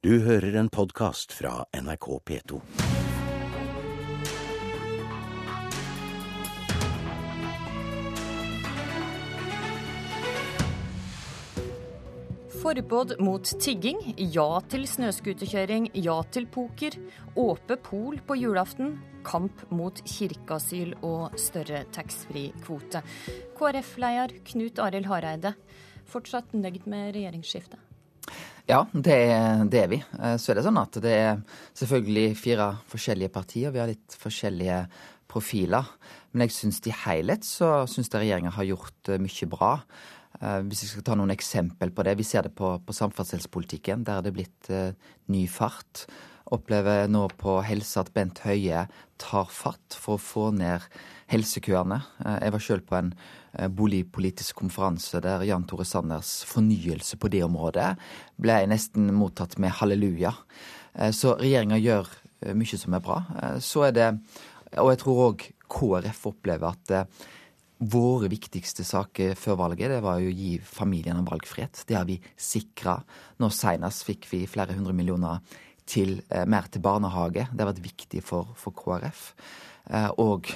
Du hører en podkast fra NRK P2. Forbud mot tigging, ja til snøscooterkjøring, ja til poker. Åpe pol på julaften. Kamp mot kirkeasyl og større taxfree-kvote. KrF-leder Knut Arild Hareide, fortsatt nøyd med regjeringsskiftet? Ja, det, det, er vi. Eh, så er det sånn at det er selvfølgelig fire forskjellige partier. Vi har litt forskjellige profiler. Men jeg syns i helhet så syns jeg regjeringa har gjort eh, mye bra. Eh, hvis jeg skal ta noen eksempel på det. Vi ser det på, på samferdselspolitikken. Der er det blitt ny fart. Opplever nå på helse at Bent Høie tar fatt for å få ned helsekøene. Uh, jeg var sjøl på en uh, boligpolitisk konferanse der Jan Tore Sanners fornyelse på det området ble nesten mottatt med halleluja. Så regjeringa gjør mye som er bra. Så er det, og jeg tror òg KrF opplever at Våre viktigste saker før valget det var jo å gi familiene valgfrihet. Det har vi sikra. Nå senest fikk vi flere hundre millioner til, eh, mer til barnehage. Det har vært viktig for, for KrF. Eh, og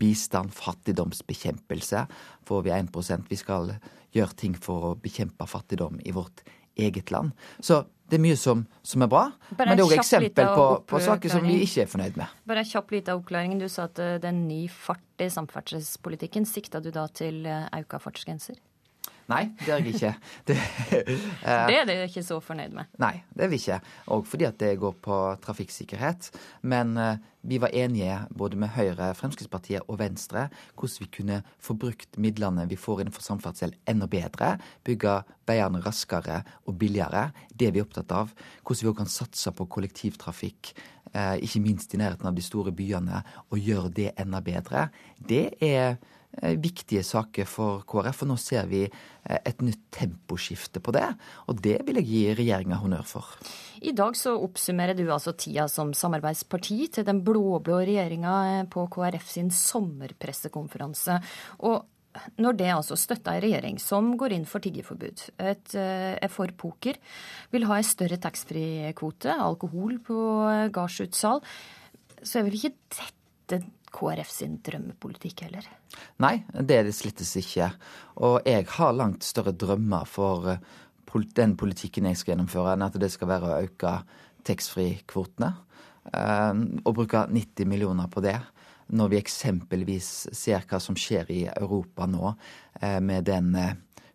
bistand, fattigdomsbekjempelse, får vi 1% Vi skal gjøre ting for å bekjempe fattigdom i vårt eget land. Så det er mye som, som er bra, men det er òg eksempel på, på, saker som vi ikke er fornøyd med. Bare en kjapp liten oppklaring. Du sa at eh, det er en ny fart i samferdselspolitikken. Sikta du da til auka fartsgrenser? Nei, det er jeg ikke. Det, uh, det er dere ikke så fornøyd med? Nei, det er vi ikke. Og fordi at det går på trafikksikkerhet. Men uh, vi var enige både med Høyre, Fremskrittspartiet og Venstre hvordan vi kunne få brukt midlene vi får innenfor samferdsel enda bedre. Bygge veiene raskere og billigere. Det er vi opptatt av. Hvordan vi òg kan satse på kollektivtrafikk, uh, ikke minst i nærheten av de store byene, og gjøre det enda bedre. Det er Eh, viktige saker for KrF. Og nå ser vi eh, et nytt temposkifte på det, og det vil jeg gi regjeringa honnør for. I dag så oppsummerer du altså tida som samarbeidsparti til den blå-blå regjeringa eh, på KrF sin sommerpressekonferanse. Og når det altså støtter en regjering som går inn for tiggerforbud, er for poker, vil ha en større taxfree-kvote, alkohol på gardsutsalg, så er vel ikke dette KrF sin drømmepolitikk heller? Nei, det er det slettes ikke. Og jeg har langt større drømmer for eh, den politikken jeg skal gjennomføre, enn at det skal være å øke taxfree-kvotene. Eh, og bruke 90 millioner på det. Når vi eksempelvis ser hva som skjer i Europa nå eh, med den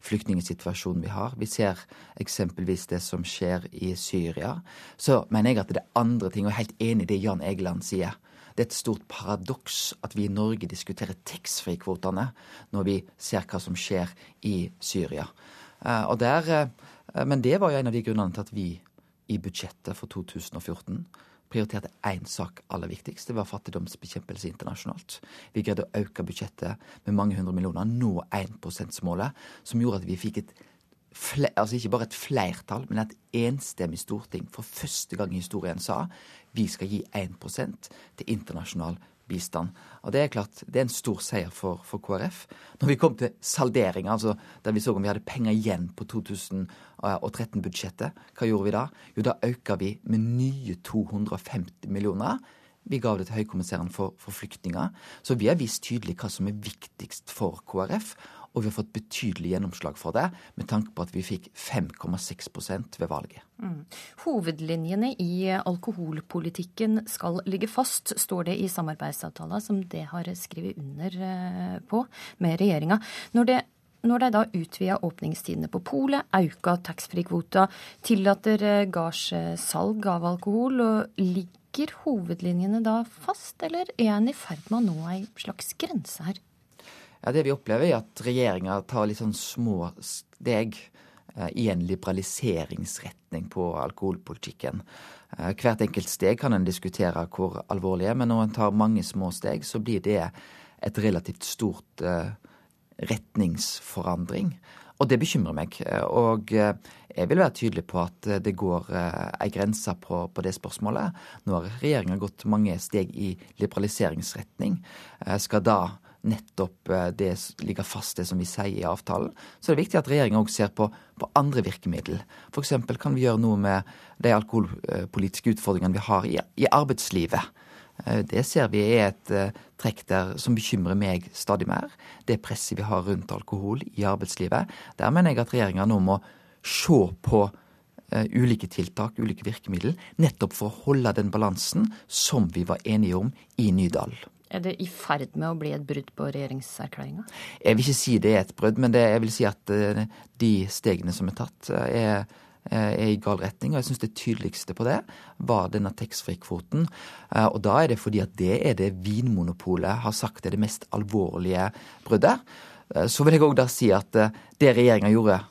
flyktningsituasjonen vi har. Vi ser eksempelvis det som skjer i Syria. Så mener jeg at det er andre ting, og jeg er helt enig i det Jan Egeland sier. Det er et stort paradoks at vi i Norge diskuterer taxfree-kvotene når vi ser hva som skjer i Syria. Eh, der, eh, men det var jo en av de grunnene til at vi i budsjettet for 2014 prioriterte én sak aller viktigst. Det var fattigdomsbekjempelse internasjonalt. Vi greide å øke budsjettet med mange hundre millioner, nå 1 %-målet, som gjorde at vi fikk et altså ikke bare et flertall, men et enstemmig storting for første gang i historien sa vi skal gi 1% til internasjonal bistand. Og Det er klart, det er en stor seier for, for KrF. Når vi kom til saldering, altså der vi så om vi hadde penger igjen på 2013-budsjettet, hva gjorde vi da? Jo, da økte vi med nye 250 millioner. Vi gav det til Høykommissæren for, for flyktninger. Så vi har vist tydelig hva som er viktigst for KrF og vi har fått betydelig gjennomslag for det, med tanke på at vi fikk 5,6% ved valget. Mm. Hovedlinjene i alkoholpolitikken skal ligge fast, står det i samarbeidsavtalen som det har skrevet under eh, på med regjeringa. Når det de da utvider åpningstidene på polet, auka taxfree-kvota, tillater eh, gardssalg av alkohol, og ligger hovedlinjene da fast, eller er en i ferd med å nå ei slags grense her? Ja, Det vi opplever, er at regjeringa tar litt sånn små steg eh, i en liberaliseringsretning på alkoholpolitikken. Eh, hvert enkelt steg kan en diskutere hvor alvorlig er, men når en tar mange små steg, så blir det et relativt stort eh, retningsforandring. Og det bekymrer meg. Og jeg vil være tydelig på at det går ei grense på, på, det spørsmålet. Nå har regjeringa gått mange steg i liberaliseringsretning. Skal da nettopp eh, det ligger fast, det som vi sier i avtalen, så er det viktig at regjeringa òg ser på, på andre virkemiddel. F.eks. kan vi gjøre noe med de alkoholpolitiske utfordringene vi har i, i arbeidslivet. Eh, det ser vi er et uh, trekk der som bekymrer meg stadig mer. Det presset vi har rundt alkohol i arbeidslivet. Der mener jeg at regjeringa nå må se på ulike tiltak, ulike virkemiddel, nettopp for å holde den balansen som vi var enige om i Nydal. Er det i ferd med å bli et brudd på regjeringserklæringa? Jeg vil ikke si det er et brudd, men det, jeg vil si at uh, de stegene som er tatt, uh, er, uh, er i gal retning. Og jeg syns det tydeligste på det var denne taxfree-kvoten. Og da er det fordi at det er det Vinmonopolet har sagt er det mest alvorlige bruddet. Så vil jeg òg da si at det regjeringa gjorde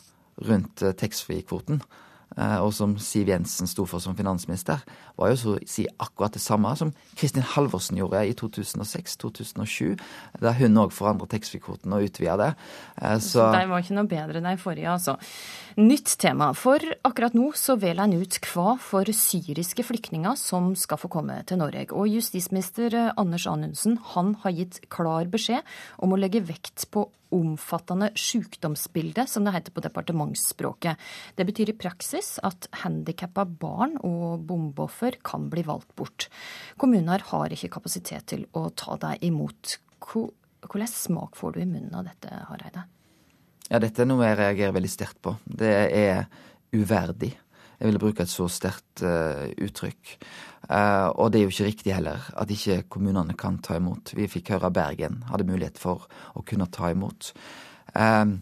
rundt taxfree-kvoten, Eh, og som Siv Jensen sto for som finansminister, var jo så å si akkurat det samme som Kristin Halvorsen gjorde i 2006-2007, da hun òg forandra taxfree-kvoten og utvida det. Eh, så, så de var ikke noe bedre enn de forrige, altså. Nytt tema. For akkurat nå så velger en ut hva for syriske flyktninger som skal få komme til Norge. Og justisminister Anders Anundsen han har gitt klar beskjed om å legge vekt på omfattende sykdomsbilde, som det heter på departementsspråket. Det betyr i praksis at handikappa barn og bombeoffer kan bli valgt bort. Kommuner har ikke kapasitet til å ta deg imot. Hvordan smak får du i munnen av dette, Hareide? Ja, dette er noe jeg reagerer veldig sterkt på. Det er uverdig. Jeg ville bruke et så sterkt uh, uttrykk. Uh, og det er jo ikke riktig heller at ikke kommunene kan ta imot. Vi fikk høre Bergen hadde mulighet for å kunne ta imot. Uh,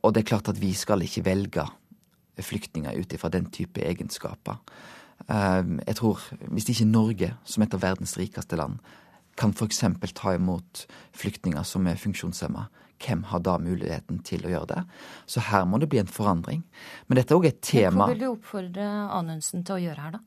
og det er klart at vi skal ikke velge flyktninger ut ifra den type egenskaper. jeg tror hvis ikke Norge, som et av verdens rikeste land, kan f.eks. ta imot flyktninger som er funksjonshemma, hvem har da muligheten til å gjøre det? Så her må det bli en forandring. Men dette er òg et tema Hva vil du oppfordre Anundsen til å gjøre her, da?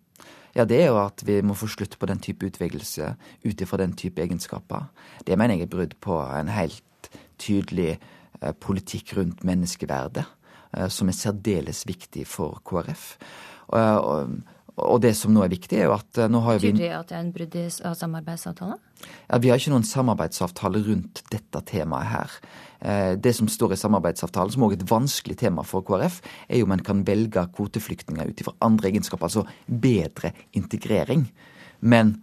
Ja, det er jo at vi må få slutt på den type utvelgelse ut ifra den type egenskaper. Det mener jeg er brudd på en helt tydelig eh, politikk rundt menneskeverdet, eh, som er særdeles viktig for KrF. Og, og det som nå er viktig, er jo at eh, nå har vi Betyr det at det er en brudd av samarbeidsavtalen? Ja, Vi har ikke noen samarbeidsavtale rundt dette temaet her. Eh, det som står i samarbeidsavtalen, som òg er et vanskelig tema for KrF, er jo om en kan velge kvoteflyktninger ut ifra andre egenskaper, altså bedre integrering. Men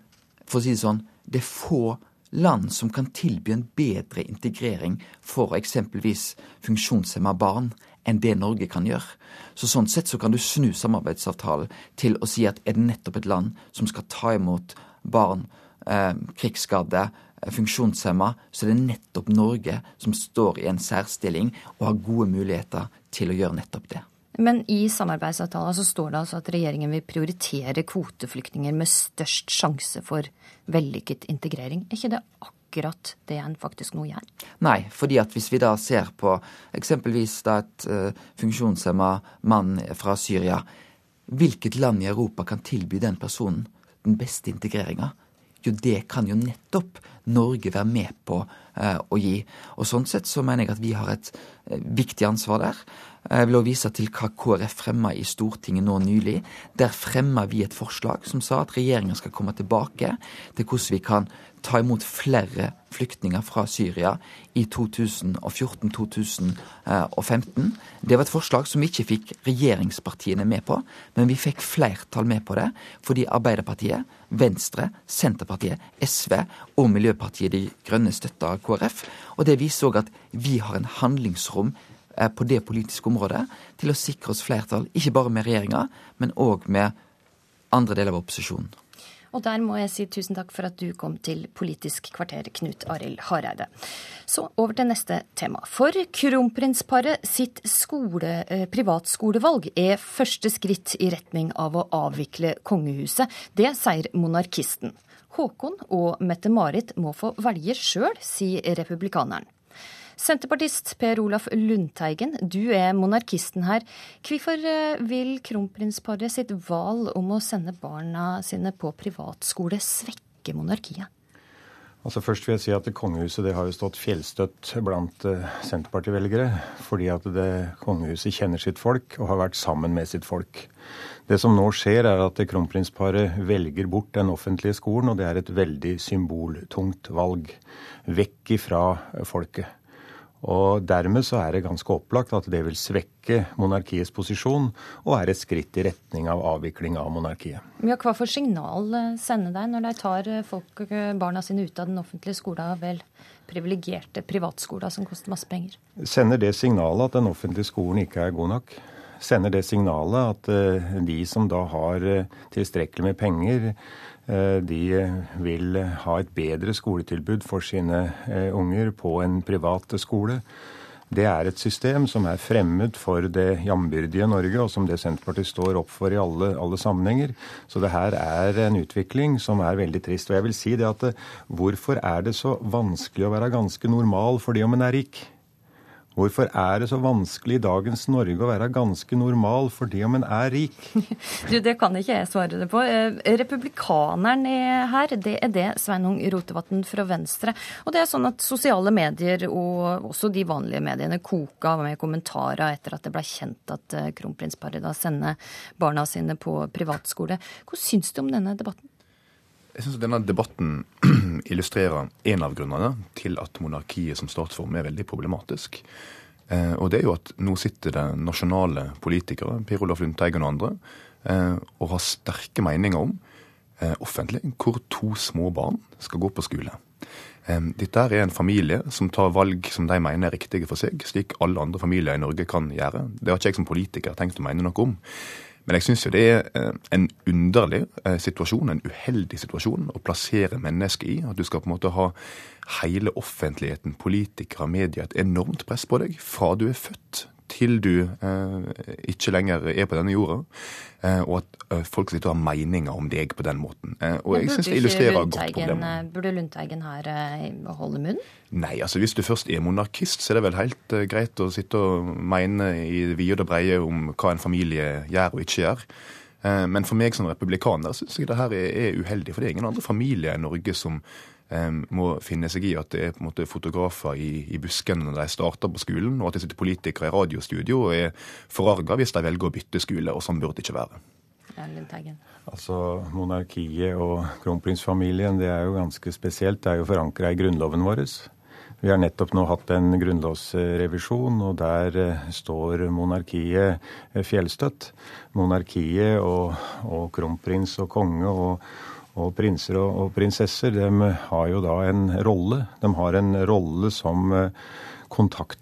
for å si det sånn, det er få land som kan tilby en bedre integrering for eksempelvis funksjonshemma barn enn det Norge kan gjøre. Så Sånn sett så kan du snu samarbeidsavtalen til å si at er det nettopp et land som skal ta imot barn eh, krigsskadde, eh, funksjonshemma, så er det nettopp Norge som står i en særstilling og har gode muligheter til å gjøre nettopp det. Men i samarbeidsavtalen så står det altså at regjeringen vil prioritere kvoteflyktninger med størst sjanse for vellykket integrering. Er ikke det akkurat det en faktisk nå gjør? Nei, fordi at hvis vi da ser på eksempelvis da et uh, funksjonshemma mann fra Syria, hvilket land i Europa kan tilby den personen den beste integreringa? Jo det kan jo nettopp Norge være med på eh, å gi. Og Sånn sett så mener jeg at vi har et eh, viktig ansvar der. Jeg vil også vise til hva KrF fremma i Stortinget nå nylig. Der fremma vi et forslag som sa at regjeringa skal komme tilbake til hvordan vi kan ta imot flere flyktninger fra Syria i 2014-2015. Det var et forslag som vi ikke fikk regjeringspartiene med på, men vi fikk flertall med på det fordi Arbeiderpartiet, Venstre, Senterpartiet, SV og Miljøpartiet De Grønne støtta KrF. Og det viser òg at vi har en handlingsrom Eh, på det politiske området til å sikre oss flertall, ikke bare med regjeringa, men òg med andre deler av opposisjonen. Og der må jeg si tusen takk for at du kom til Politisk kvarter, Knut Arild Hareide. Så over til neste tema. For kronprinsparet sitt skole, eh, privatskolevalg er første skritt i retning av å avvikle kongehuset. Det sier monarkisten. Håkon og Mette-Marit må få velge sjøl, sier republikaneren. Senterpartist Per Olaf Lundteigen, du er monarkisten her. Hvorfor eh, vil kronprinsparet sitt valg om å sende barna sine på privatskole svekke monarkiet? Altså Først vil jeg si at Kongehuset det har jo stått fjellstøtt blant uh, Senterparti-velgere. Fordi at det kongehuset kjenner sitt folk og har vært sammen med sitt folk. Det som nå skjer, er at kronprinsparet velger bort den offentlige skolen, og det er et veldig symboltungt valg. Vekk ifra folket. Og Dermed så er det ganske opplagt at det vil svekke monarkiets posisjon, og er et skritt i retning av avvikling av monarkiet. Ja, hva for signal eh, sender de når de tar eh, folk, eh, barna sine ut av den offentlige skolen av vel privilegerte privatskoler som koster masse penger? Sender det signalet at den offentlige skolen ikke er god nok? Sender det signalet at de som da har tilstrekkelig med penger, Eh, de vil ha et bedre skoletilbud for sine eh, unger på en privat skole. Det er et system som er fremmed for det jambyrdige Norge, og som det Senterpartiet står opp for i alle, alle, sammenhenger. Så det her er en utvikling som er veldig trist. Og jeg vil si det at eh, hvorfor er det så vanskelig å være ganske normal fordi om en er rik? Hvorfor er det så vanskelig i dagens Norge å være ganske normal fordi om en er rik? Du, Det kan ikke jeg svare det på. Republikaneren republikaneren her, det er det Sveinung Rotevatn fra Venstre. Og det er sånn at sosiale medier og også de vanlige mediene koka med kommentarer etter at det ble kjent at eh, kronprinsparet da sender barna sine på privatskole. Hva syns du om denne debatten? Jeg syns denne debatten illustrerer en av grunnene til at monarkiet som statsform er veldig problematisk. Eh, og det er jo at nå sitter det nasjonale politikere, Per Olaf Lundteigen og andre, eh, og har sterke meninger om eh, offentlig hvor to små barn skal gå på skole. Dette er en familie som tar valg som de mener er riktige for seg, slik alle andre familier i Norge kan gjøre. Det har ikke jeg som politiker tenkt å mene noe om. Men jeg syns jo det er eh, en underlig eh, situasjon, en uheldig situasjon, å plassere mennesket i. At du skal på en måte ha hele offentligheten, politikere, media, et enormt press på deg fra du er født til du eh, ikke lenger er på denne jorda. Eh, og at eh, folk sitter og har meninger om deg på den måten. Eh, og jeg synes det illustrerer godt problemet. Burde Lundteigen her holde munn? Nei, altså hvis du først er monarkist, så er det vel helt greit å sitte og mene i det vide og breie om hva en familie gjør og ikke gjør. Men for meg som republikaner syns jeg det her er uheldig. For det er ingen andre familier i Norge som må finne seg i at det er på en måte fotografer i, i buskene når de starter på skolen, og at det sitter politikere i radiostudio og er forarga hvis de velger å bytte skole. og Sånn burde det ikke være. Altså, Monarkiet og kronprinsfamilien det er jo ganske spesielt. Det er jo forankra i grunnloven vår. Vi har nettopp nå hatt en grunnlovsrevisjon, og der eh, står monarkiet eh, fjellstøtt. Monarkiet og, og kronprins og konge og og prinser og, og prinsesser de har jo da en rolle. De har en rolle som eh,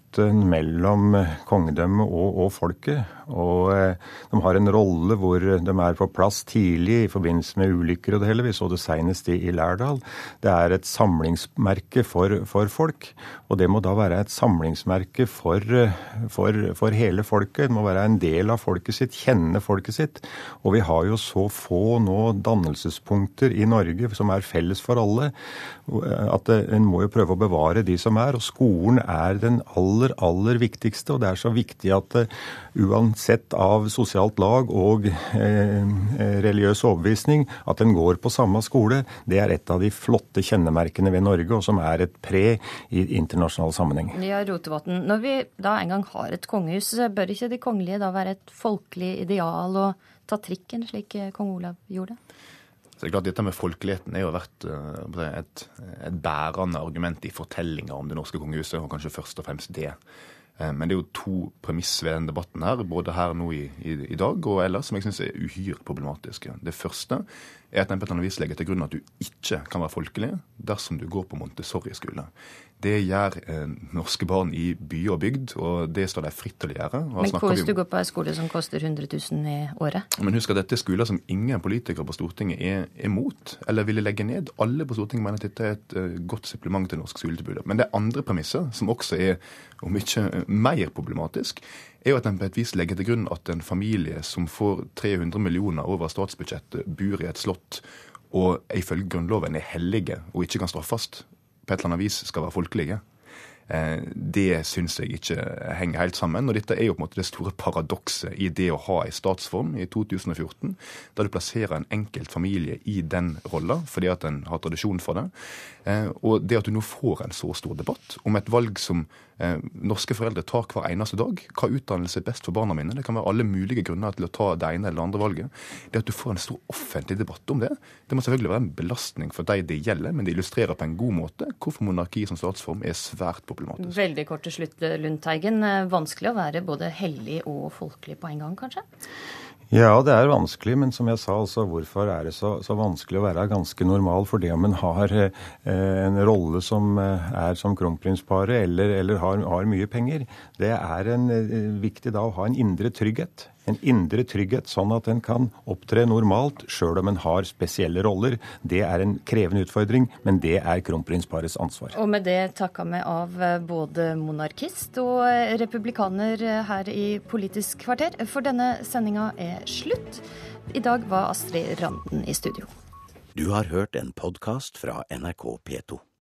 kontakten mellom kongedømmet og, og, folket. Og eh, de har en rolle hvor de er på plass tidlig i forbindelse med ulykker og det hele. Vi så det senest i, i Lærdal. Det er et samlingsmerke for, for, folk. Og det må da være et samlingsmerke for, for, for, hele folket. Det må være en del av folket sitt, kjenne folket sitt. Og vi har jo så få nå dannelsespunkter i Norge som er felles for alle, at en må jo prøve å bevare de som er. Og skolen er den aller, aller viktigste. Og det er så viktig at uansett av sosialt lag og eh, religiøs overbevisning, at en går på samme skole, det er et av de flotte kjennemerkene ved Norge, og som er et pre i internasjonal sammenheng. Ja, Rotevatn, Når vi da en gang har et kongehus, bør ikke de kongelige da være et folkelig ideal å ta trikken, slik kong Olav gjorde? Så det er klart Dette med folkeligheten er jo vært eh, et, et bærende argument i fortellinga om det norske kongehuset, og kanskje først og fremst det. Eh, men det er jo to premiss ved denne debatten, her, både her nå i, i, i dag og ellers, som jeg syns er uhyre problematiske. Det første er at annet vis legger til grunn at du ikke kan være folkelig dersom du går på Montessori-skole. Det gjør eh, norske barn i by og bygd, og det står de fritt til å gjøre. Men hva hvis du går på en skole som koster 100 000 i året? Men husk at dette er skoler som ingen politikere på Stortinget er imot, eller ville legge ned. Alle på Stortinget mener at dette er et uh, godt supplement til norsk skoletilbud. Men det er andre premisser, som også er om ikke uh, mer problematisk, er jo at den på et vis legger til grunn at en familie som får 300 millioner over statsbudsjettet, bor i et slott og ifølge Grunnloven er hellige og ikke kan straffes, på et eller annet vis skal være folkelige. Eh, det syns jeg ikke henger helt sammen. Og dette er jo på en måte det store paradokset i det å ha en statsform i 2014, da du plasserer en enkelt familie i den rolla fordi at en har tradisjon for det. Eh, og det at du nå får en så stor debatt om et valg som eh, norske foreldre tar hver eneste dag, hva utdannelse er best for barna mine, det kan være alle mulige grunner til å ta det ene eller andre valget, det at du får en stor offentlig debatt om det, det må selvfølgelig være en belastning for de det gjelder, men det illustrerer på en god måte hvorfor monarki som statsform er svært problematisk. Veldig kort til slutt, Lundteigen. Vanskelig å være både hellig og folkelig på en gang, kanskje? Ja, det er vanskelig, men som jeg sa, altså, hvorfor er det så, så vanskelig å være ganske normal? For det om en har eh, en rolle som eh, er som kronprinsparet eller, eller har, har, mye penger, det er en, eh, viktig da å ha en indre trygghet en indre trygghet, sånn at en kan opptre normalt sjøl om en har spesielle roller. Det er en krevende utfordring, men det er kronprinsparets ansvar. Og med det takka vi av eh, både monarkist og eh, republikaner eh, her i Politisk kvarter, for denne sendinga er slutt. I dag var Astrid Randen i studio. Du har hørt en podkast fra NRK P2.